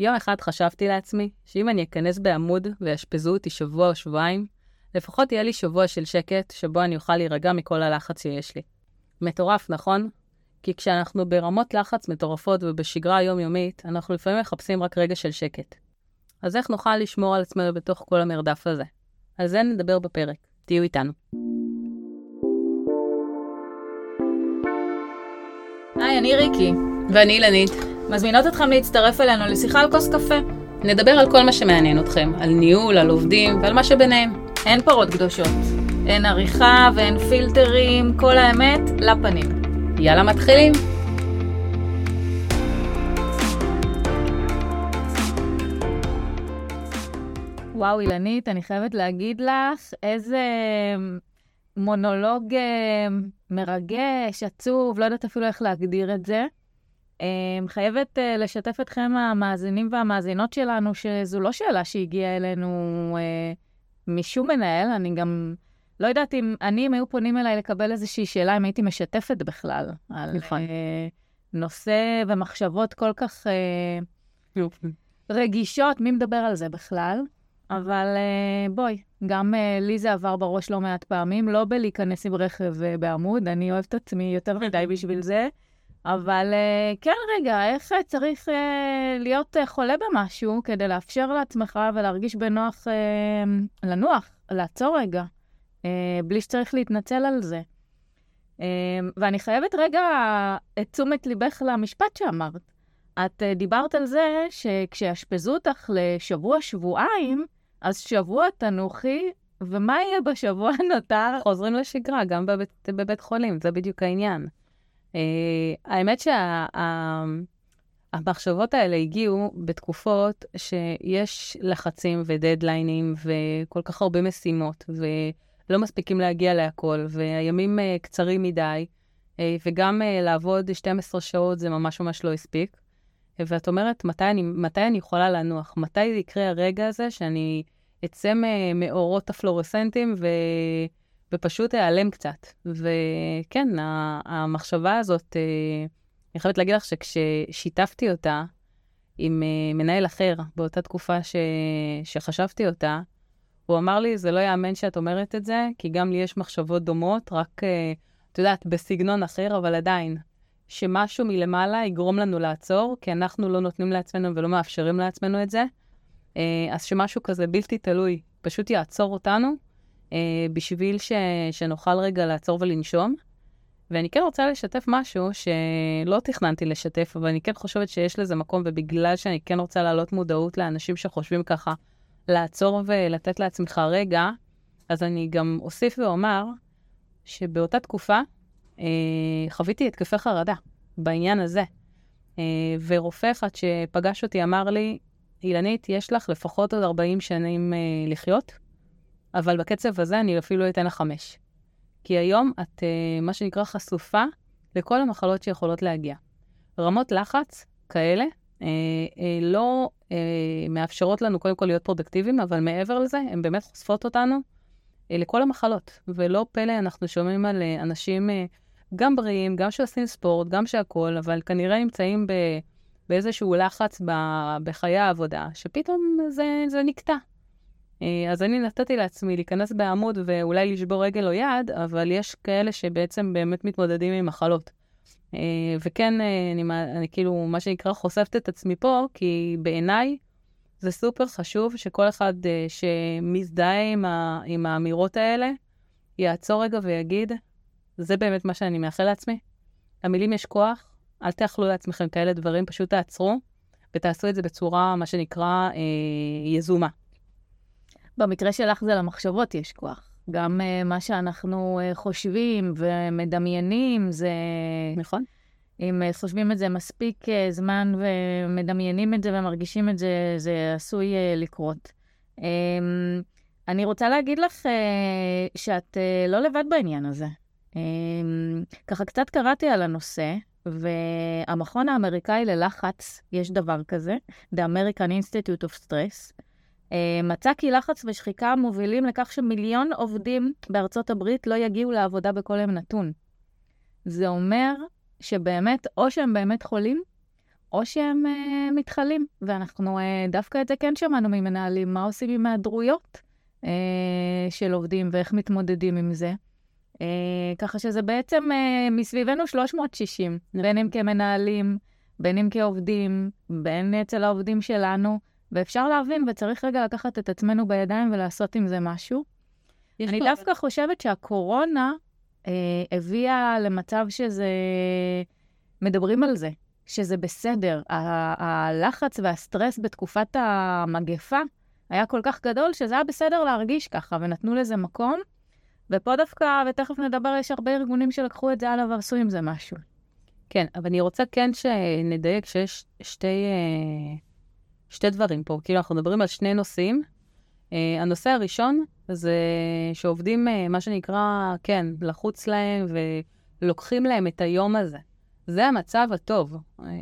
יום אחד חשבתי לעצמי שאם אני אכנס בעמוד ויאשפזו אותי שבוע או שבועיים, לפחות יהיה לי שבוע של שקט שבו אני אוכל להירגע מכל הלחץ שיש לי. מטורף, נכון? כי כשאנחנו ברמות לחץ מטורפות ובשגרה היומיומית, אנחנו לפעמים מחפשים רק רגע של שקט. אז איך נוכל לשמור על עצמנו בתוך כל המרדף הזה? על זה נדבר בפרק. תהיו איתנו. היי, אני ריקי. ואני אילנית. מזמינות אתכם להצטרף אלינו לשיחה על כוס קפה. נדבר על כל מה שמעניין אתכם, על ניהול, על עובדים ועל מה שביניהם. אין פרות קדושות. אין עריכה ואין פילטרים, כל האמת לפנים. יאללה, מתחילים. וואו, אילנית, אני חייבת להגיד לך איזה מונולוג אה, מרגש, עצוב, לא יודעת אפילו איך להגדיר את זה. אה, חייבת אה, לשתף אתכם, המאזינים והמאזינות שלנו, שזו לא שאלה שהגיעה אלינו משום מנהל, אני גם לא יודעת אם, אני, אם היו פונים אליי לקבל איזושהי שאלה, אם הייתי משתפת בכלל, על נכון. נושא ומחשבות כל כך רגישות, מי מדבר על זה בכלל? אבל בואי, גם לי זה עבר בראש לא מעט פעמים, לא בלהיכנס עם רכב בעמוד, אני אוהבת עצמי יותר מדי בשביל זה, אבל uh, כן, רגע, איך uh, צריך uh, להיות חולה במשהו כדי לאפשר לעצמך ולהרגיש בנוח לנוח, לעצור רגע, בלי שצריך להתנצל על זה. ואני חייבת רגע את תשומת ליבך למשפט שאמרת. את דיברת על זה שכשיאשפזו אותך לשבוע-שבועיים, אז שבוע תנוחי, ומה יהיה בשבוע הנותר? חוזרים לשגרה, גם בבית, בבית חולים, זה בדיוק העניין. Uh, האמת שהמחשבות שה, האלה הגיעו בתקופות שיש לחצים ודדליינים וכל כך הרבה משימות, ולא מספיקים להגיע להכל, והימים uh, קצרים מדי, uh, וגם לעבוד 12 שעות זה ממש ממש לא הספיק. ואת אומרת, מתי אני, מתי אני יכולה לנוח? מתי יקרה הרגע הזה שאני אצא מאורות הפלורסנטים ו... ופשוט אעלם קצת? וכן, המחשבה הזאת, אה, אני חייבת להגיד לך שכששיתפתי אותה עם אה, מנהל אחר באותה תקופה ש... שחשבתי אותה, הוא אמר לי, זה לא יאמן שאת אומרת את זה, כי גם לי יש מחשבות דומות, רק, אה, את יודעת, בסגנון אחר, אבל עדיין. שמשהו מלמעלה יגרום לנו לעצור, כי אנחנו לא נותנים לעצמנו ולא מאפשרים לעצמנו את זה. אז שמשהו כזה בלתי תלוי פשוט יעצור אותנו, בשביל ש... שנוכל רגע לעצור ולנשום. ואני כן רוצה לשתף משהו שלא תכננתי לשתף, אבל אני כן חושבת שיש לזה מקום, ובגלל שאני כן רוצה להעלות מודעות לאנשים שחושבים ככה, לעצור ולתת לעצמך רגע, אז אני גם אוסיף ואומר שבאותה תקופה, אה, חוויתי התקפי חרדה בעניין הזה. אה, ורופא אחד שפגש אותי אמר לי, אילנית, יש לך לפחות עוד 40 שנים אה, לחיות, אבל בקצב הזה אני אפילו אתן לך חמש. כי היום את, אה, מה שנקרא, חשופה לכל המחלות שיכולות להגיע. רמות לחץ כאלה אה, אה, לא אה, מאפשרות לנו קודם כל להיות פרודקטיביים, אבל מעבר לזה, הן באמת חושפות אותנו אה, לכל המחלות. ולא פלא, אנחנו שומעים על אה, אנשים... אה, גם בריאים, גם שעושים ספורט, גם שהכול, אבל כנראה נמצאים ב, באיזשהו לחץ ב, בחיי העבודה, שפתאום זה, זה נקטע. אה, אז אני נתתי לעצמי להיכנס בעמוד ואולי לשבור רגל או יד, אבל יש כאלה שבעצם באמת מתמודדים עם מחלות. אה, וכן, אה, אני, אני כאילו, מה שנקרא, חושפת את עצמי פה, כי בעיניי זה סופר חשוב שכל אחד שמזדהה עם, ה, עם האמירות האלה, יעצור רגע ויגיד, זה באמת מה שאני מאחל לעצמי. למילים יש כוח, אל תאכלו לעצמכם כאלה דברים, פשוט תעצרו ותעשו את זה בצורה, מה שנקרא, אה, יזומה. במקרה שלך זה למחשבות יש כוח. גם uh, מה שאנחנו uh, חושבים ומדמיינים זה... נכון. אם uh, חושבים את זה מספיק uh, זמן ומדמיינים את זה ומרגישים את זה, זה עשוי uh, לקרות. Um, אני רוצה להגיד לך uh, שאת uh, לא לבד בעניין הזה. אמ, ככה קצת קראתי על הנושא, והמכון האמריקאי ללחץ, יש דבר כזה, The American Institute of Stress, מצא כי לחץ ושחיקה מובילים לכך שמיליון עובדים בארצות הברית לא יגיעו לעבודה בכל יום נתון. זה אומר שבאמת, או שהם באמת חולים, או שהם uh, מתחלים. ואנחנו uh, דווקא את זה כן שמענו ממנהלים, מה עושים עם היעדרויות uh, של עובדים ואיך מתמודדים עם זה. Uh, ככה שזה בעצם uh, מסביבנו 360, בין אם כמנהלים, בין אם כעובדים, בין אצל העובדים שלנו, ואפשר להבין וצריך רגע לקחת את עצמנו בידיים ולעשות עם זה משהו. אני דווקא חושבת שהקורונה אה, הביאה למצב שזה... מדברים על זה, שזה בסדר. הלחץ והסטרס בתקופת המגפה היה כל כך גדול, שזה היה בסדר להרגיש ככה, ונתנו לזה מקום. ופה דווקא, ותכף נדבר, יש הרבה ארגונים שלקחו את זה הלאה ועשו עם זה משהו. כן, אבל אני רוצה כן שנדייק שיש שתי, אה, שתי דברים פה. כאילו, אנחנו מדברים על שני נושאים. אה, הנושא הראשון זה שעובדים, אה, מה שנקרא, כן, לחוץ להם ולוקחים להם את היום הזה. זה המצב הטוב.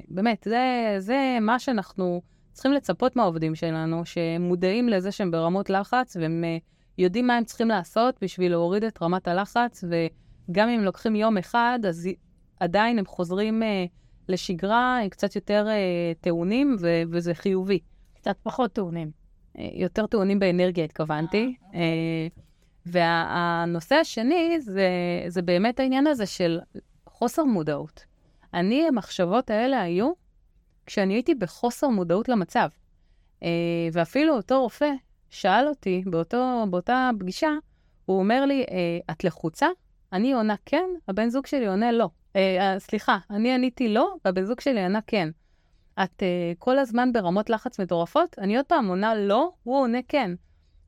באמת, זה, זה מה שאנחנו צריכים לצפות מהעובדים שלנו, שמודעים לזה שהם ברמות לחץ, והם יודעים מה הם צריכים לעשות בשביל להוריד את רמת הלחץ, וגם אם לוקחים יום אחד, אז עדיין הם חוזרים אה, לשגרה אה, קצת יותר אה, טעונים, ו- וזה חיובי. קצת פחות טעונים. אה, יותר טעונים באנרגיה, התכוונתי. אה, אוקיי. אה, והנושא השני זה, זה באמת העניין הזה של חוסר מודעות. אני, המחשבות האלה היו כשאני הייתי בחוסר מודעות למצב. אה, ואפילו אותו רופא שאל אותי באותו, באותה פגישה, הוא אומר לי, אה, את לחוצה? אני עונה כן, הבן זוג שלי עונה לא. אה, אה, סליחה, אני עניתי לא, והבן זוג שלי ענה כן. את אה, כל הזמן ברמות לחץ מטורפות? אני עוד פעם עונה לא, הוא עונה כן.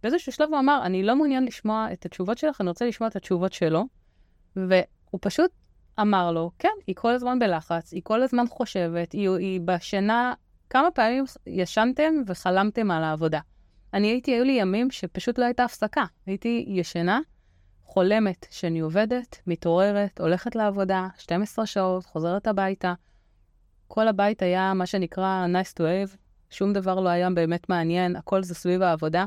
באיזשהו שלב הוא אמר, אני לא מעוניין לשמוע את התשובות שלך, אני רוצה לשמוע את התשובות שלו. והוא פשוט אמר לו, כן, היא כל הזמן בלחץ, היא כל הזמן חושבת, היא, היא בשינה, כמה פעמים ישנתם וחלמתם על העבודה. אני הייתי, היו לי ימים שפשוט לא הייתה הפסקה. הייתי ישנה, חולמת שאני עובדת, מתעוררת, הולכת לעבודה, 12 שעות, חוזרת הביתה. כל הבית היה מה שנקרא nice to have, שום דבר לא היה באמת מעניין, הכל זה סביב העבודה.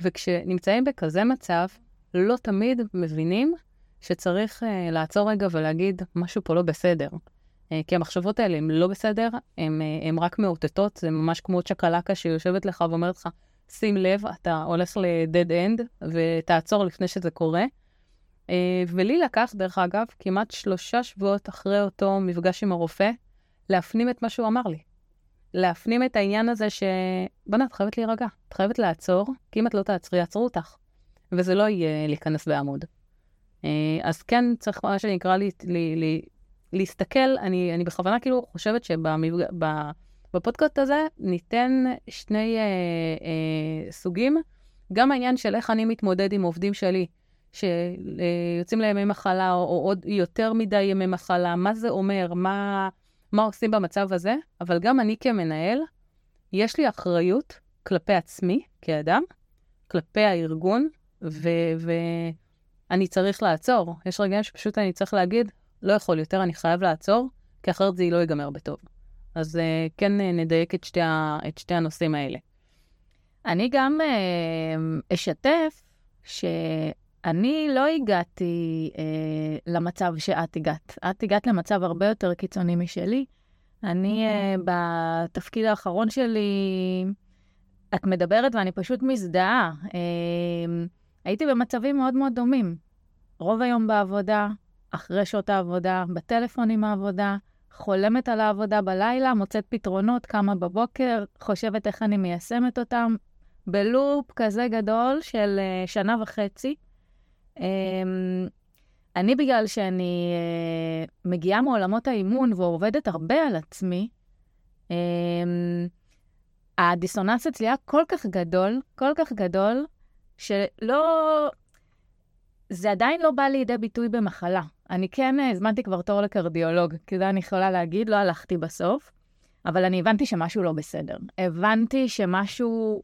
וכשנמצאים בכזה מצב, לא תמיד מבינים שצריך uh, לעצור רגע ולהגיד, משהו פה לא בסדר. Uh, כי המחשבות האלה הן לא בסדר, הן uh, רק מאותתות, זה ממש כמו צ'קלקה שיושבת לך ואומרת לך, שים לב, אתה הולך ל-dead end, ותעצור לפני שזה קורה. Uh, ולי לקח, דרך אגב, כמעט שלושה שבועות אחרי אותו מפגש עם הרופא, להפנים את מה שהוא אמר לי. להפנים את העניין הזה ש... בוא'נה, את חייבת להירגע, את חייבת לעצור, כי אם את לא תעצרי, יעצרו אותך. וזה לא יהיה להיכנס בעמוד. Uh, אז כן, צריך מה שנקרא לי, לי, לי, להסתכל, אני, אני בכוונה כאילו חושבת שבמפגש... בפודקאסט הזה ניתן שני אה, אה, סוגים, גם העניין של איך אני מתמודד עם עובדים שלי, שיוצאים לימי מחלה, או, או עוד יותר מדי ימי מחלה, מה זה אומר, מה, מה עושים במצב הזה, אבל גם אני כמנהל, יש לי אחריות כלפי עצמי כאדם, כלפי הארגון, ואני צריך לעצור. יש רגעים שפשוט אני צריך להגיד, לא יכול יותר, אני חייב לעצור, כי אחרת זה לא ייגמר בטוב. אז uh, כן uh, נדייק את שתי, ה, את שתי הנושאים האלה. אני גם uh, אשתף שאני לא הגעתי למצב שאת הגעת. את הגעת למצב הרבה יותר קיצוני משלי. אני uh, בתפקיד האחרון שלי, את מדברת ואני פשוט מזדהה. הייתי במצבים מאוד מאוד דומים. רוב היום בעבודה, אחרי שעות העבודה, בטלפון עם העבודה. חולמת על העבודה בלילה, מוצאת פתרונות, קמה בבוקר, חושבת איך אני מיישמת אותם, בלופ כזה גדול של uh, שנה וחצי. Um, אני, בגלל שאני uh, מגיעה מעולמות האימון ועובדת הרבה על עצמי, um, הדיסוננס אצלי היה כל כך גדול, כל כך גדול, שלא... זה עדיין לא בא לידי ביטוי במחלה. אני כן אה, הזמנתי כבר תור לקרדיולוג, כי זה אני יכולה להגיד, לא הלכתי בסוף, אבל אני הבנתי שמשהו לא בסדר. הבנתי שמשהו...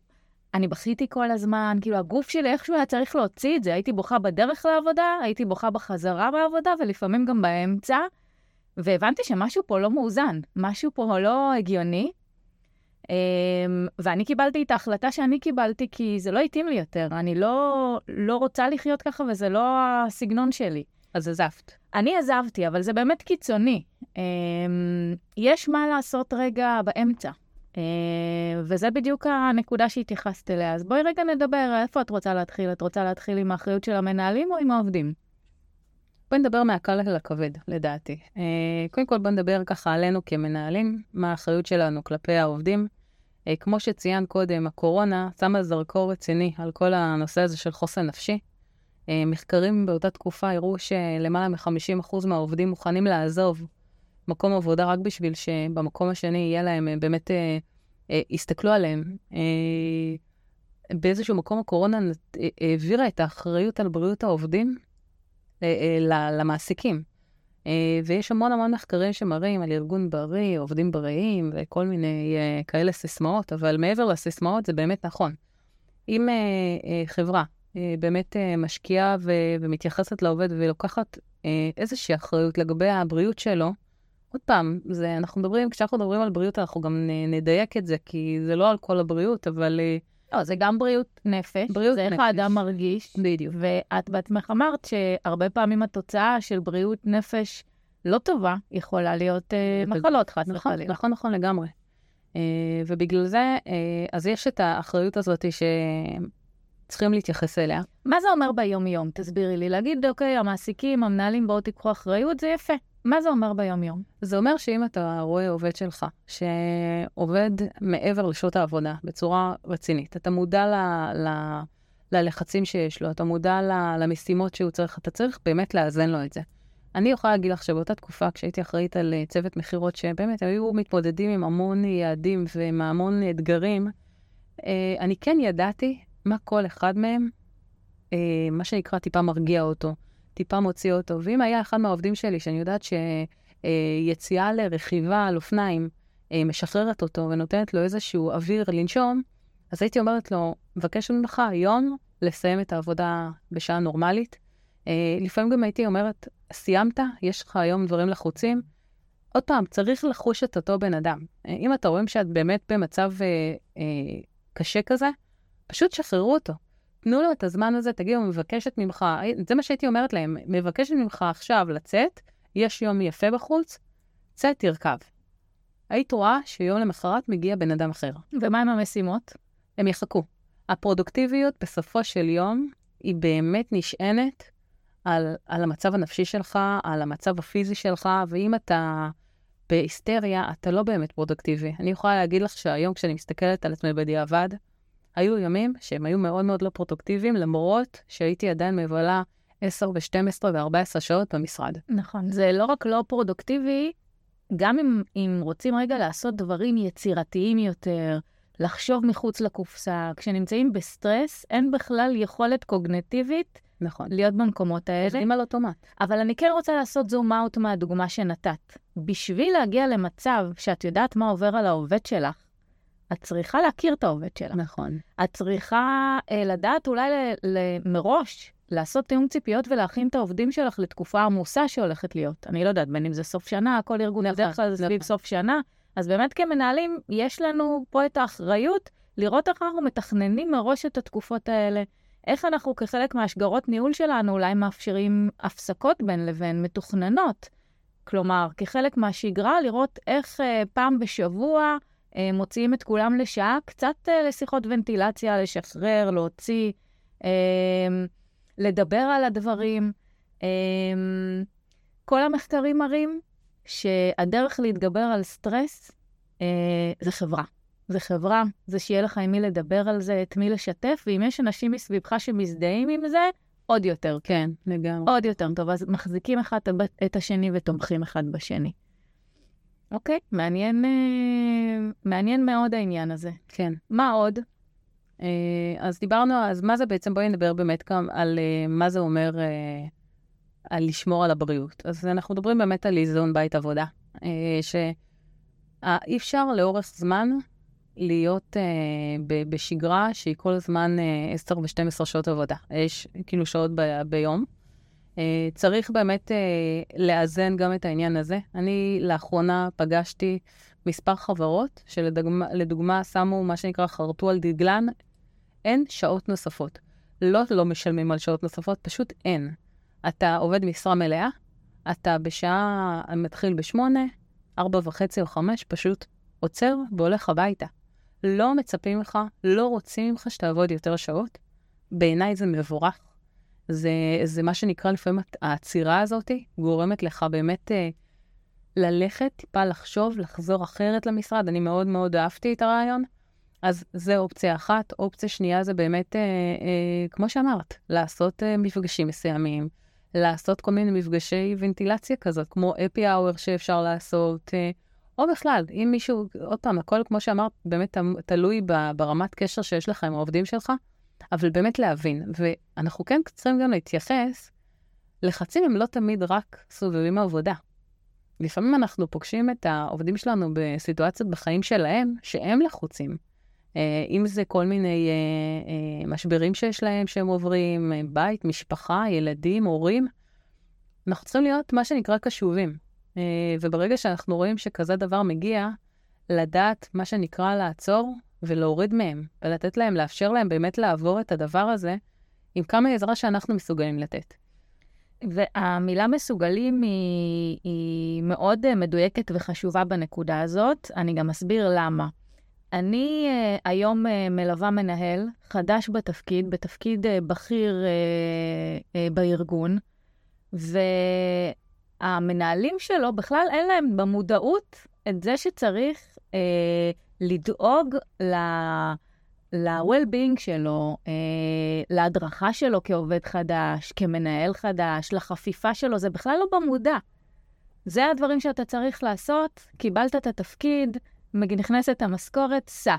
אני בכיתי כל הזמן, כאילו הגוף שלי איכשהו היה צריך להוציא את זה. הייתי בוכה בדרך לעבודה, הייתי בוכה בחזרה מהעבודה, ולפעמים גם באמצע, והבנתי שמשהו פה לא מאוזן, משהו פה לא הגיוני. Um, ואני קיבלתי את ההחלטה שאני קיבלתי, כי זה לא התאים לי יותר. אני לא, לא רוצה לחיות ככה, וזה לא הסגנון שלי. אז עזבת. אני עזבתי, אבל זה באמת קיצוני. אמ, יש מה לעשות רגע באמצע. אה, וזה בדיוק הנקודה שהתייחסת אליה. אז בואי רגע נדבר, איפה את רוצה להתחיל? את רוצה להתחיל עם האחריות של המנהלים או עם העובדים? בואי נדבר מהקל אל הכבד, לדעתי. קודם כל בואי נדבר ככה עלינו כמנהלים, מה האחריות שלנו כלפי העובדים. אה, כמו שציינת קודם, הקורונה שמה זרקור רציני על כל הנושא הזה של חוסן נפשי. מחקרים באותה תקופה הראו שלמעלה מ-50% מהעובדים מוכנים לעזוב מקום עבודה רק בשביל שבמקום השני יהיה להם, באמת אה, אה, יסתכלו עליהם. אה, באיזשהו מקום הקורונה אה, העבירה את האחריות על בריאות העובדים אה, אה, למעסיקים. אה, ויש המון המון מחקרים שמראים על ארגון בריא, עובדים בריאים וכל מיני אה, כאלה סיסמאות, אבל מעבר לסיסמאות זה באמת נכון. אם אה, חברה באמת משקיעה ומתייחסת לעובד ולוקחת איזושהי אחריות לגבי הבריאות שלו, עוד פעם, זה, אנחנו מדברים, כשאנחנו מדברים על בריאות, אנחנו גם נדייק את זה, כי זה לא על כל הבריאות, אבל... לא, זה גם בריאות נפש. בריאות זה נפש. איך האדם מרגיש. בדיוק. ואת בעצמך אמרת שהרבה פעמים התוצאה של בריאות נפש לא טובה יכולה להיות אה, מחלות, חס נכון, וחלילה. נכון, נכון לגמרי. אה, ובגלל זה, אה, אז יש את האחריות הזאת שצריכים להתייחס אליה. מה זה אומר ביום-יום? תסבירי לי. להגיד, אוקיי, המעסיקים, המנהלים, בואו תיקחו אחריות, זה יפה. מה זה אומר ביום-יום? זה אומר שאם אתה רואה עובד שלך, שעובד מעבר לשעות העבודה בצורה רצינית, אתה מודע ל, ל, ללחצים שיש לו, אתה מודע ל, למשימות שהוא צריך, אתה צריך באמת לאזן לו את זה. אני יכולה להגיד לך שבאותה תקופה, כשהייתי אחראית על אה, צוות מכירות, שבאמת היו מתמודדים עם המון יעדים ועם המון אתגרים, אה, אני כן ידעתי מה כל אחד מהם, אה, מה שנקרא, טיפה מרגיע אותו. טיפה מוציא אותו. ואם היה אחד מהעובדים שלי, שאני יודעת שיציאה לרכיבה על אופניים אה, משחררת אותו ונותנת לו איזשהו אוויר לנשום, אז הייתי אומרת לו, מבקש ממך היום לסיים את העבודה בשעה נורמלית. אה, לפעמים גם הייתי אומרת, סיימת, יש לך היום דברים לחוצים. עוד פעם, צריך לחוש את אותו בן אדם. אה, אם אתה רואים שאת באמת במצב אה, אה, קשה כזה, פשוט שחררו אותו. תנו לו את הזמן הזה, תגידו, מבקשת ממך, זה מה שהייתי אומרת להם, מבקשת ממך עכשיו לצאת, יש יום יפה בחוץ, צא, תרכב. היית רואה שיום למחרת מגיע בן אדם אחר. ומה עם המשימות? הם יחכו. הפרודוקטיביות בסופו של יום היא באמת נשענת על, על המצב הנפשי שלך, על המצב הפיזי שלך, ואם אתה בהיסטריה, אתה לא באמת פרודוקטיבי. אני יכולה להגיד לך שהיום כשאני מסתכלת על עצמי בדיעבד, היו ימים שהם היו מאוד מאוד לא פרודוקטיביים, למרות שהייתי עדיין מבלה 10 ו-12 ו-14 שעות במשרד. נכון. זה לא רק לא פרודוקטיבי, גם אם, אם רוצים רגע לעשות דברים יצירתיים יותר, לחשוב מחוץ לקופסה, כשנמצאים בסטרס, אין בכלל יכולת קוגניטיבית נכון. להיות במקומות האלה. עובדים על אוטומט. אבל אני כן רוצה לעשות zoom out מהדוגמה שנתת. בשביל להגיע למצב שאת יודעת מה עובר על העובד שלך, את צריכה להכיר את העובד שלך. נכון. את צריכה אה, לדעת אולי ל, ל, מראש לעשות תיאום ציפיות ולהכין את העובדים שלך לתקופה עמוסה שהולכת להיות. אני לא יודעת, בין אם זה סוף שנה, כל ארגון נכון, בדרך כלל זה סביב נכון. סוף שנה. אז באמת כמנהלים, יש לנו פה את האחריות לראות איך אנחנו מתכננים מראש את התקופות האלה. איך אנחנו כחלק מהשגרות ניהול שלנו אולי מאפשרים הפסקות בין לבין מתוכננות. כלומר, כחלק מהשגרה, לראות איך אה, פעם בשבוע מוציאים את כולם לשעה, קצת אה, לשיחות ונטילציה, לשחרר, להוציא, אה, לדבר על הדברים. אה, כל המחקרים מראים שהדרך להתגבר על סטרס אה, זה חברה. זה חברה, זה שיהיה לך עם מי לדבר על זה, את מי לשתף, ואם יש אנשים מסביבך שמזדהים עם זה, עוד יותר. כן, לגמרי. עוד יותר טוב. אז מחזיקים אחד את השני ותומכים אחד בשני. אוקיי, מעניין, אה, מעניין מאוד העניין הזה. כן. מה עוד? אה, אז דיברנו, אז מה זה בעצם, בואי נדבר באמת גם על אה, מה זה אומר על לשמור על הבריאות. אז אנחנו מדברים באמת על איזון בית עבודה, שאי אפשר לאורך זמן להיות בשגרה שהיא כל הזמן אה, 10 ו-12 שעות עבודה. יש כאילו שעות ב- ביום. אה, צריך באמת אה, לאזן גם את העניין הזה. אני לאחרונה פגשתי מספר חברות שלדוגמה לדוגמה, שמו מה שנקרא חרטו על דגלן, אין שעות נוספות. לא לא משלמים על שעות נוספות, פשוט אין. אתה עובד משרה מלאה, אתה בשעה, מתחיל בשמונה, ארבע וחצי או חמש, פשוט עוצר והולך הביתה. לא מצפים לך, לא רוצים ממך שתעבוד יותר שעות. בעיניי זה מבורך. זה, זה מה שנקרא לפעמים העצירה הזאת גורמת לך באמת אה, ללכת, טיפה לחשוב, לחזור אחרת למשרד. אני מאוד מאוד אהבתי את הרעיון. אז זה אופציה אחת. אופציה שנייה זה באמת, אה, אה, כמו שאמרת, לעשות אה, מפגשים מסוימים, לעשות כל מיני מפגשי ונטילציה כזאת, כמו אפי האוור שאפשר לעשות, אה, או בכלל, אם מישהו, עוד פעם, הכל, כמו שאמרת, באמת תלוי ברמת קשר שיש לך עם העובדים שלך, אבל באמת להבין. ואנחנו כן צריכים גם להתייחס, לחצים הם לא תמיד רק סובבים עבודה. לפעמים אנחנו פוגשים את העובדים שלנו בסיטואציות בחיים שלהם, שהם לחוצים. אה, אם זה כל מיני אה, אה, משברים שיש להם שהם עוברים, בית, משפחה, ילדים, הורים, אנחנו צריכים להיות מה שנקרא קשובים. וברגע שאנחנו רואים שכזה דבר מגיע, לדעת מה שנקרא לעצור ולהוריד מהם, ולתת להם, לאפשר להם באמת לעבור את הדבר הזה עם כמה עזרה שאנחנו מסוגלים לתת. והמילה מסוגלים היא, היא מאוד מדויקת וחשובה בנקודה הזאת. אני גם אסביר למה. אני uh, היום uh, מלווה מנהל חדש בתפקיד, בתפקיד uh, בכיר uh, uh, בארגון, והמנהלים שלו בכלל אין להם במודעות את זה שצריך uh, לדאוג ל... ל-well-being שלו, uh, להדרכה שלו כעובד חדש, כמנהל חדש, לחפיפה שלו, זה בכלל לא במודע. זה הדברים שאתה צריך לעשות, קיבלת את התפקיד, נכנסת המשכורת, סע.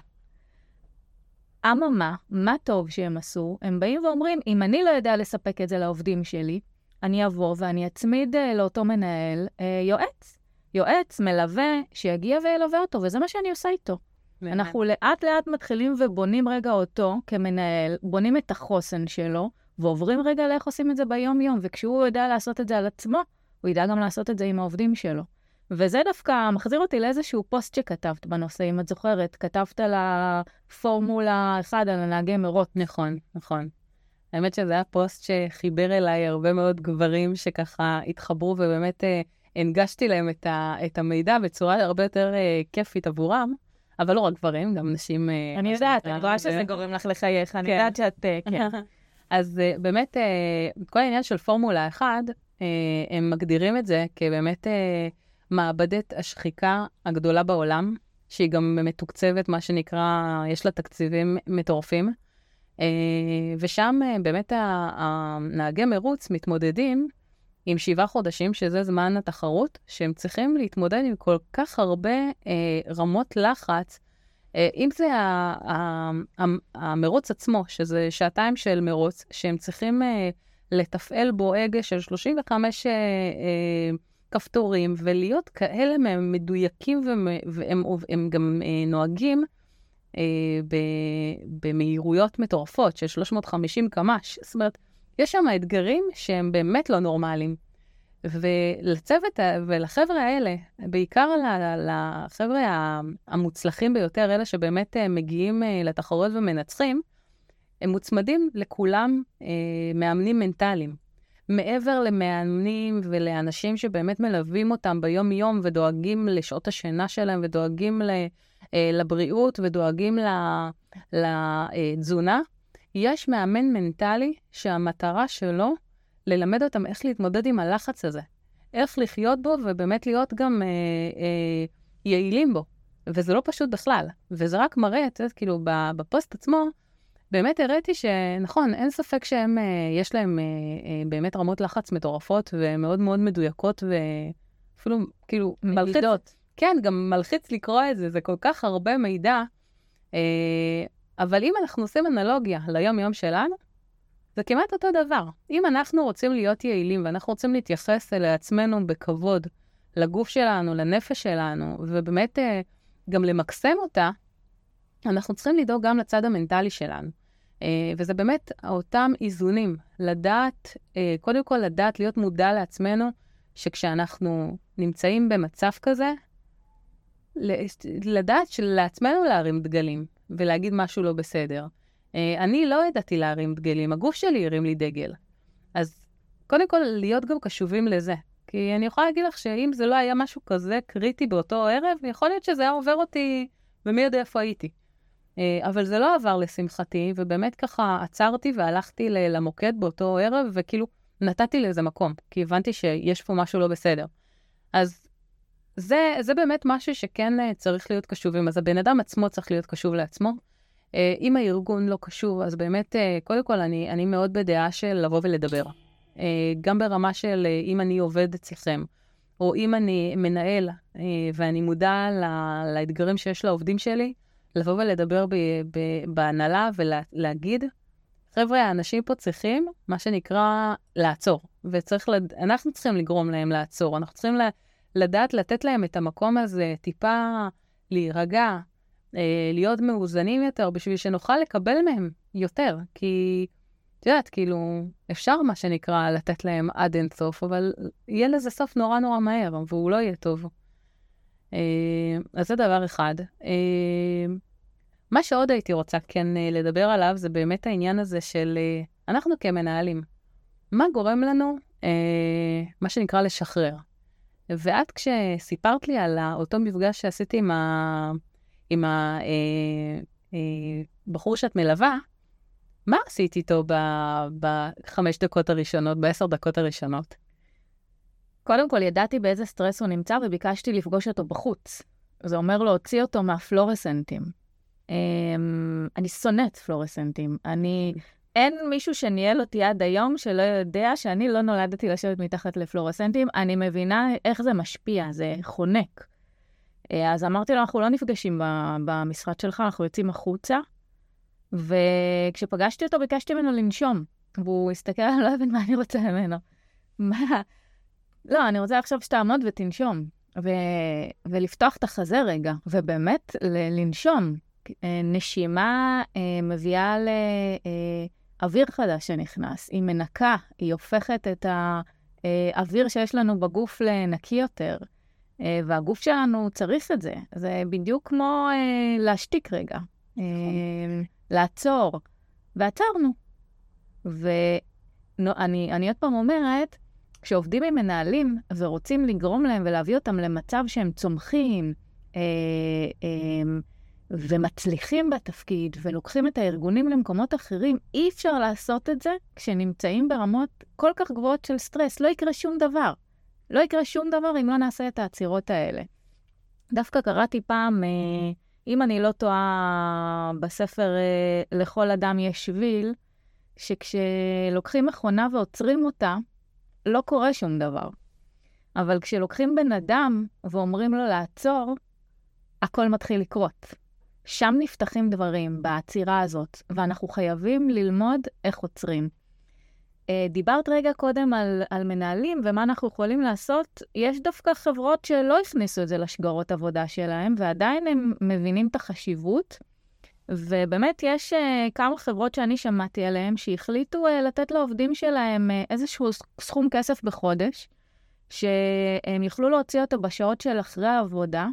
אממה, מה טוב שהם עשו? הם באים ואומרים, אם אני לא יודע לספק את זה לעובדים שלי, אני אבוא ואני אצמיד uh, לאותו מנהל uh, יועץ. יועץ, מלווה, שיגיע וילווה אותו, וזה מה שאני עושה איתו. באמת. אנחנו לאט לאט מתחילים ובונים רגע אותו כמנהל, בונים את החוסן שלו, ועוברים רגע לאיך עושים את זה ביום-יום, וכשהוא יודע לעשות את זה על עצמו, הוא ידע גם לעשות את זה עם העובדים שלו. וזה דווקא מחזיר אותי לאיזשהו פוסט שכתבת בנושא, אם את זוכרת. כתבת על הפורמולה 1, על הנהגי מרוץ. נכון, נכון. האמת שזה היה פוסט שחיבר אליי הרבה מאוד גברים שככה התחברו ובאמת אה, הנגשתי להם את, ה, את המידע בצורה הרבה יותר אה, כיפית עבורם. אבל לא רק גברים, גם נשים... אה, אני יודעת, אני רואה שזה גורם לך לחייך, אני כן. יודעת שאת... אה, כן. אז אה, באמת, כל העניין של פורמולה 1, הם מגדירים את זה כבאמת מעבדת השחיקה הגדולה בעולם, שהיא גם מתוקצבת, מה שנקרא, יש לה תקציבים מטורפים. ושם באמת הנהגי מרוץ מתמודדים עם שבעה חודשים, שזה זמן התחרות, שהם צריכים להתמודד עם כל כך הרבה אה, רמות לחץ. אם זה המרוץ עצמו, שזה שעתיים של מרוץ, שהם צריכים לתפעל בו הגה של 35 כפתורים, ולהיות כאלה מהם מדויקים והם, והם גם אה, נוהגים אה, ב, במהירויות מטורפות של 350 קמ"ש. זאת אומרת, יש שם אתגרים שהם באמת לא נורמליים. ולצוות ולחבר'ה האלה, בעיקר לחבר'ה המוצלחים ביותר, אלה שבאמת אה, מגיעים אה, לתחרות ומנצחים, הם מוצמדים לכולם אה, מאמנים מנטליים. מעבר למאמנים ולאנשים שבאמת מלווים אותם ביום-יום ודואגים לשעות השינה שלהם ודואגים לבריאות ודואגים לתזונה, יש מאמן מנטלי שהמטרה שלו ללמד אותם איך להתמודד עם הלחץ הזה, איך לחיות בו ובאמת להיות גם אה, אה, יעילים בו. וזה לא פשוט בכלל, וזה רק מראה, את יודעת, כאילו, בפוסט עצמו, באמת הראיתי שנכון, אין ספק שהם, אה, יש להם אה, אה, באמת רמות לחץ מטורפות ומאוד מאוד מדויקות ואפילו כאילו מלחיץ. כן, גם מלחיץ לקרוא את זה, זה כל כך הרבה מידע. אבל אם אנחנו עושים אנלוגיה ליום-יום שלנו, זה כמעט אותו דבר. אם אנחנו רוצים להיות יעילים ואנחנו רוצים להתייחס לעצמנו בכבוד, לגוף שלנו, לנפש שלנו, ובאמת גם למקסם אותה, אנחנו צריכים לדאוג גם לצד המנטלי שלנו. Uh, וזה באמת אותם איזונים, לדעת, uh, קודם כל לדעת להיות מודע לעצמנו, שכשאנחנו נמצאים במצב כזה, לדעת שלעצמנו להרים דגלים ולהגיד משהו לא בסדר. Uh, אני לא ידעתי להרים דגלים, הגוף שלי הרים לי דגל. אז קודם כל, להיות גם קשובים לזה. כי אני יכולה להגיד לך שאם זה לא היה משהו כזה קריטי באותו ערב, יכול להיות שזה היה עובר אותי, ומי יודע איפה הייתי. אה, אבל זה לא עבר לשמחתי, ובאמת ככה עצרתי והלכתי למוקד באותו ערב, וכאילו נתתי לזה מקום, כי הבנתי שיש פה משהו לא בסדר. אז זה, זה באמת משהו שכן אה, צריך להיות קשובים. אז הבן אדם עצמו צריך להיות קשוב לעצמו. אה, אם הארגון לא קשוב, אז באמת, קודם כל, אני, אני מאוד בדעה של לבוא ולדבר. גם ברמה של אם אני עובד אצלכם, או אם אני מנהל ואני מודע לאתגרים שיש לעובדים שלי, לבוא ולדבר בהנהלה ולהגיד, חבר'ה, האנשים פה צריכים, מה שנקרא, לעצור. וצריך, לד... אנחנו צריכים לגרום להם לעצור. אנחנו צריכים לדעת לתת להם את המקום הזה, טיפה להירגע, אה, להיות מאוזנים יותר, בשביל שנוכל לקבל מהם יותר. כי, את יודעת, כאילו, אפשר, מה שנקרא, לתת להם עד אין סוף, אבל יהיה לזה סוף נורא נורא מהר, והוא לא יהיה טוב. אה, אז זה דבר אחד. אה, מה שעוד הייתי רוצה כן לדבר עליו, זה באמת העניין הזה של אנחנו כמנהלים. מה גורם לנו, מה שנקרא, לשחרר? ואת, כשסיפרת לי על אותו מפגש שעשיתי עם, ה... עם הבחור שאת מלווה, מה עשית איתו בחמש דקות הראשונות, בעשר דקות הראשונות? קודם כל, ידעתי באיזה סטרס הוא נמצא וביקשתי לפגוש אותו בחוץ. זה אומר להוציא אותו מהפלורסנטים. Um, אני שונאת פלורסנטים. אני... אין מישהו שניהל אותי עד היום שלא יודע שאני לא נולדתי לשבת מתחת לפלורסנטים. אני מבינה איך זה משפיע, זה חונק. אה, אז אמרתי לו, אנחנו לא נפגשים במשרד שלך, אנחנו יוצאים החוצה. וכשפגשתי אותו, ביקשתי ממנו לנשום. והוא הסתכל, אני לא הבין מה אני רוצה ממנו. מה? לא, אני רוצה עכשיו שתעמוד ותנשום, ו... ולפתוח את החזה רגע, ובאמת ל... לנשום. אה, נשימה אה, מביאה לאוויר אה, חדש שנכנס, היא מנקה, היא הופכת את האוויר שיש לנו בגוף לנקי יותר, והגוף שלנו צריך את זה. זה בדיוק כמו להשתיק רגע, נכון. לעצור, ועצרנו. ואני עוד פעם אומרת, כשעובדים עם מנהלים ורוצים לגרום להם ולהביא אותם למצב שהם צומחים אה, אה, ומצליחים בתפקיד ולוקחים את הארגונים למקומות אחרים, אי אפשר לעשות את זה כשנמצאים ברמות כל כך גבוהות של סטרס. לא יקרה שום דבר. לא יקרה שום דבר אם לא נעשה את העצירות האלה. דווקא קראתי פעם, אה, אם אני לא טועה, בספר אה, לכל אדם יש שביל, שכשלוקחים מכונה ועוצרים אותה, לא קורה שום דבר. אבל כשלוקחים בן אדם ואומרים לו לעצור, הכל מתחיל לקרות. שם נפתחים דברים, בעצירה הזאת, ואנחנו חייבים ללמוד איך עוצרים. אה, דיברת רגע קודם על, על מנהלים ומה אנחנו יכולים לעשות. יש דווקא חברות שלא הכניסו את זה לשגרות עבודה שלהם, ועדיין הם מבינים את החשיבות. ובאמת יש uh, כמה חברות שאני שמעתי עליהן שהחליטו uh, לתת לעובדים שלהם איזשהו סכום כסף בחודש, שהם יוכלו להוציא אותו בשעות של אחרי העבודה,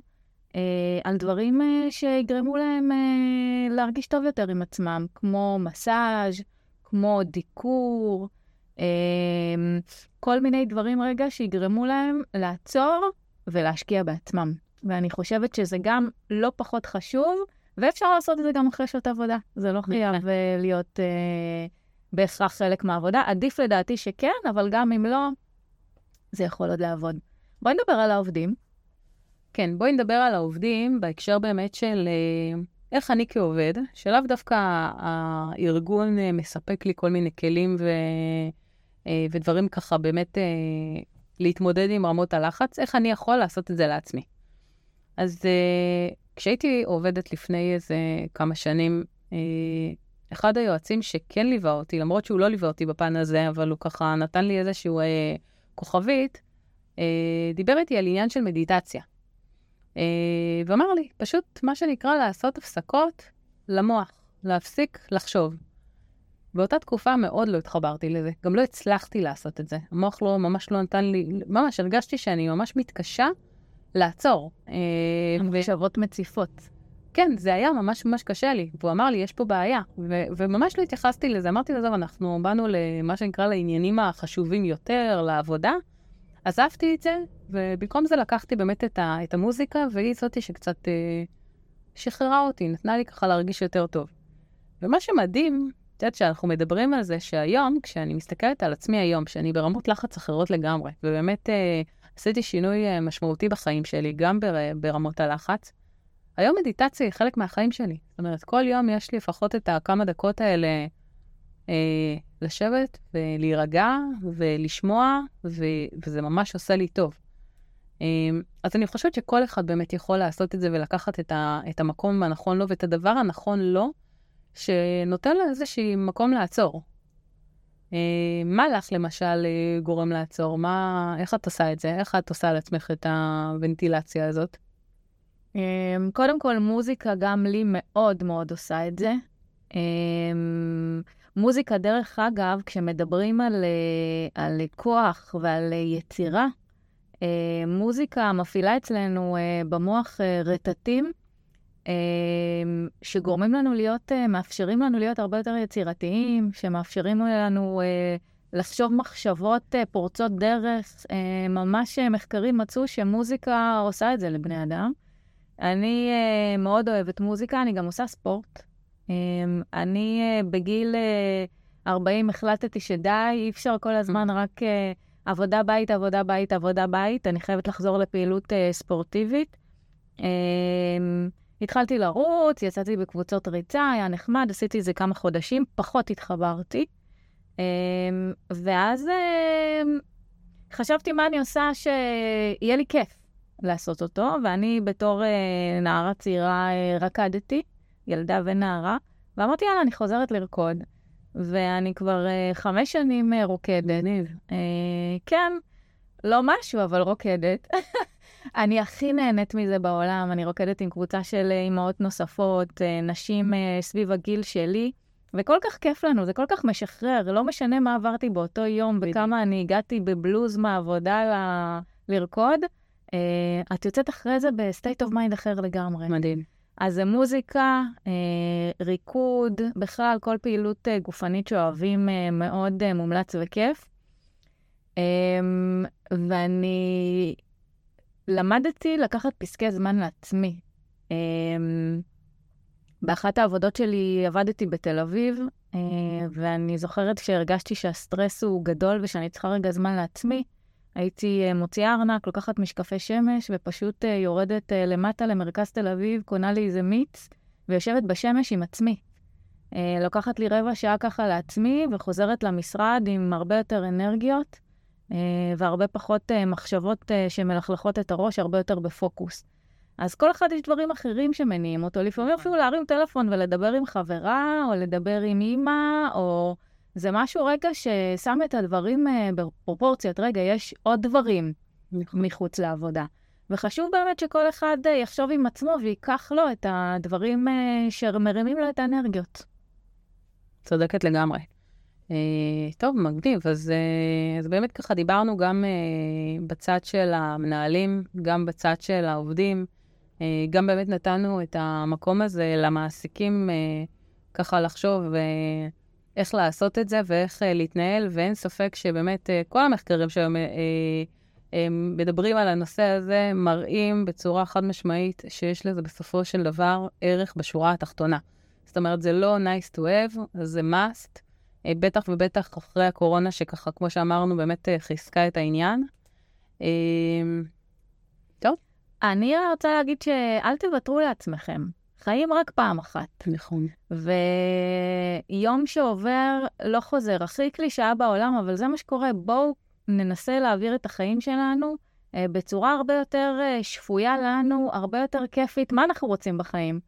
על דברים uh, שיגרמו להם uh, להרגיש טוב יותר עם עצמם, כמו מסאז', כמו דיקור, uh, כל מיני דברים רגע שיגרמו להם לעצור ולהשקיע בעצמם. ואני חושבת שזה גם לא פחות חשוב, ואפשר לעשות את זה גם אחרי שעות עבודה. זה לא חייב אה, להיות אה, בהכרח חלק מהעבודה. עדיף לדעתי שכן, אבל גם אם לא, זה יכול עוד לעבוד. בואי נדבר על העובדים. כן, בואי נדבר על העובדים בהקשר באמת של אה, איך אני כעובד, שלאו דווקא הארגון אה, מספק לי כל מיני כלים ו, אה, ודברים ככה באמת להתמודד עם רמות הלחץ, איך אני יכול לעשות את זה לעצמי. אז כשהייתי עובדת לפני איזה כמה שנים, אחד היועצים שכן ליווה אותי, למרות שהוא לא ליווה אותי בפן הזה, אבל הוא ככה נתן לי איזשהו אה, כוכבית, דיבר איתי על עניין של מדיטציה. אה, ואמר לי, פשוט מה שנקרא לעשות הפסקות למוח, להפסיק לחשוב. באותה תקופה מאוד לא התחברתי לזה, גם לא הצלחתי לעשות את זה. המוח לא, ממש לא נתן לי, ממש הרגשתי שאני ממש מתקשה לעצור. המחשבות אה, מציפות. כן, זה היה ממש ממש קשה לי. והוא אמר לי, יש פה בעיה. ו- וממש לא התייחסתי לזה. אמרתי לו, אנחנו באנו למה שנקרא לעניינים החשובים יותר, לעבודה. עזבתי את זה, ובמקום זה לקחתי באמת את, ה- את המוזיקה, והיא זאתי שקצת אה, שחררה אותי, נתנה לי ככה להרגיש יותר טוב. ומה שמדהים, את יודעת, שאנחנו מדברים על זה, שהיום, כשאני מסתכלת על עצמי היום, שאני ברמות לחץ אחרות לגמרי, ובאמת אה, עשיתי שינוי אה, משמעותי בחיים שלי, גם בר, ברמות הלחץ, היום מדיטציה היא חלק מהחיים שלי. זאת אומרת, כל יום יש לי לפחות את הכמה דקות האלה אה, לשבת ולהירגע ולשמוע, ו, וזה ממש עושה לי טוב. אה, אז אני חושבת שכל אחד באמת יכול לעשות את זה ולקחת את, ה, את המקום הנכון לו ואת הדבר הנכון לו, שנותן לו איזשהי מקום לעצור. אה, מה לך למשל אה, גורם לעצור? מה, איך את עושה את זה? איך את עושה על עצמך את הוונטילציה הזאת? אמ, קודם כל, מוזיקה גם לי מאוד מאוד עושה את זה. מוזיקה, דרך אגב, כשמדברים על, אה, על כוח ועל יצירה, אה, מוזיקה מפעילה אצלנו אה, במוח רטטים שגורמים לנו להיות, מאפשרים לנו להיות הרבה יותר יצירתיים, שמאפשרים לנו לחשוב מחשבות פורצות דרך. ממש מחקרים מצאו שמוזיקה עושה את זה לבני אדם. אני מאוד אוהבת מוזיקה, אני גם עושה ספורט. Um, אני uh, בגיל uh, 40 החלטתי שדי, אי אפשר כל הזמן רק uh, עבודה בית, עבודה בית, עבודה בית. אני חייבת לחזור לפעילות ספורטיבית. Um, התחלתי לרוץ, יצאתי בקבוצות ריצה, היה נחמד, עשיתי את זה כמה חודשים, פחות התחברתי. Um, ואז חשבתי מה אני עושה שיהיה לי כיף. לעשות אותו, ואני בתור אה, נערה צעירה אה, רקדתי, ילדה ונערה, ואמרתי, יאללה, אני חוזרת לרקוד. ואני כבר אה, חמש שנים אה, רוקדת. אה, כן, לא משהו, אבל רוקדת. אני הכי נהנית מזה בעולם, אני רוקדת עם קבוצה של אימהות נוספות, אה, נשים אה, סביב הגיל שלי, וכל כך כיף לנו, זה כל כך משחרר, לא משנה מה עברתי באותו יום וכמה אני הגעתי בבלוז מהעבודה ל... לרקוד. אה, את יוצאת אחרי זה ב state of mind אחר לגמרי. מדהים. אז זה מוזיקה, אה, ריקוד, בכלל כל פעילות uh, גופנית שאוהבים uh, מאוד מומלץ וכיף. אמ, ואני למדתי לקחת פסקי זמן לעצמי. אמ, באחת העבודות שלי עבדתי בתל אביב, ואני זוכרת שהרגשתי שהסטרס הוא גדול ושאני צריכה רגע זמן לעצמי. הייתי אה, מוציאה ארנק, לוקחת משקפי שמש, ופשוט אה, יורדת אה, למטה למרכז תל אביב, קונה לי איזה מיץ, ויושבת בשמש עם עצמי. לוקחת לי רבע שעה ככה לעצמי, וחוזרת למשרד עם הרבה יותר אנרגיות, והרבה פחות מחשבות שמלכלכות את הראש, הרבה יותר בפוקוס. אז כל אחד יש דברים אחרים שמניעים אותו, לפעמים אפילו להרים טלפון ולדבר עם חברה, או לדבר עם אימא, או זה משהו רגע ששם את הדברים uh, בפרופורציות. רגע, יש עוד דברים נכון. מחוץ לעבודה. וחשוב באמת שכל אחד uh, יחשוב עם עצמו וייקח לו את הדברים uh, שמרימים לו את האנרגיות. צודקת לגמרי. טוב, מגניב. אז, אז באמת ככה דיברנו גם בצד של המנהלים, גם בצד של העובדים. גם באמת נתנו את המקום הזה למעסיקים ככה לחשוב. איך לעשות את זה ואיך uh, להתנהל, ואין ספק שבאמת uh, כל המחקרים שהיום uh, uh, מדברים על הנושא הזה מראים בצורה חד משמעית שיש לזה בסופו של דבר ערך בשורה התחתונה. זאת אומרת, זה לא nice to have, זה must, uh, בטח ובטח אחרי הקורונה, שככה, כמו שאמרנו, באמת uh, חיזקה את העניין. Uh, טוב. אני רוצה להגיד שאל תוותרו לעצמכם. חיים רק פעם אחת. נכון. ויום שעובר לא חוזר. הכי קלישאה בעולם, אבל זה מה שקורה. בואו ננסה להעביר את החיים שלנו אה, בצורה הרבה יותר אה, שפויה לנו, הרבה יותר כיפית. מה אנחנו רוצים בחיים?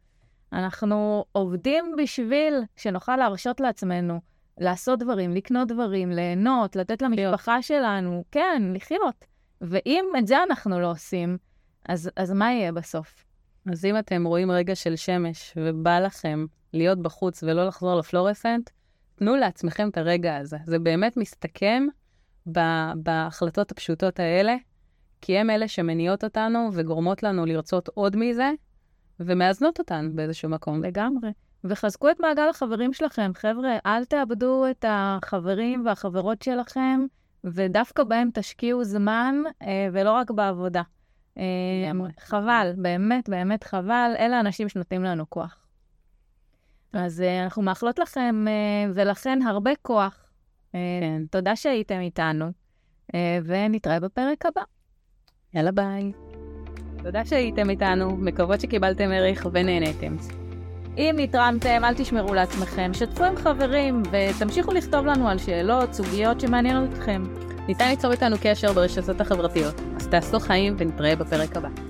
אנחנו עובדים בשביל שנוכל להרשות לעצמנו לעשות דברים, לקנות דברים, ליהנות, לתת למשפחה שלנו, כן, לחיות. ואם את זה אנחנו לא עושים, אז, אז מה יהיה בסוף? אז אם אתם רואים רגע של שמש ובא לכם להיות בחוץ ולא לחזור לפלורסנט, תנו לעצמכם את הרגע הזה. זה באמת מסתכם בהחלטות הפשוטות האלה, כי הם אלה שמניעות אותנו וגורמות לנו לרצות עוד מזה, ומאזנות אותן באיזשהו מקום. לגמרי. וחזקו את מעגל החברים שלכם. חבר'ה, אל תאבדו את החברים והחברות שלכם, ודווקא בהם תשקיעו זמן, אה, ולא רק בעבודה. אה, חבל, באמת, באמת חבל. אלה האנשים שנותנים לנו כוח. אז אה, אנחנו מאחלות לכם אה, ולכן הרבה כוח. כן. תודה שהייתם איתנו, אה, ונתראה בפרק הבא. יאללה ביי. תודה שהייתם איתנו, מקוות שקיבלתם ערך ונהניתם. אם נתרמתם, אל תשמרו לעצמכם, שתפו עם חברים, ותמשיכו לכתוב לנו על שאלות, סוגיות שמעניינות אתכם. ניתן ליצור איתנו קשר ברשתות החברתיות, אז תעשו חיים ונתראה בפרק הבא.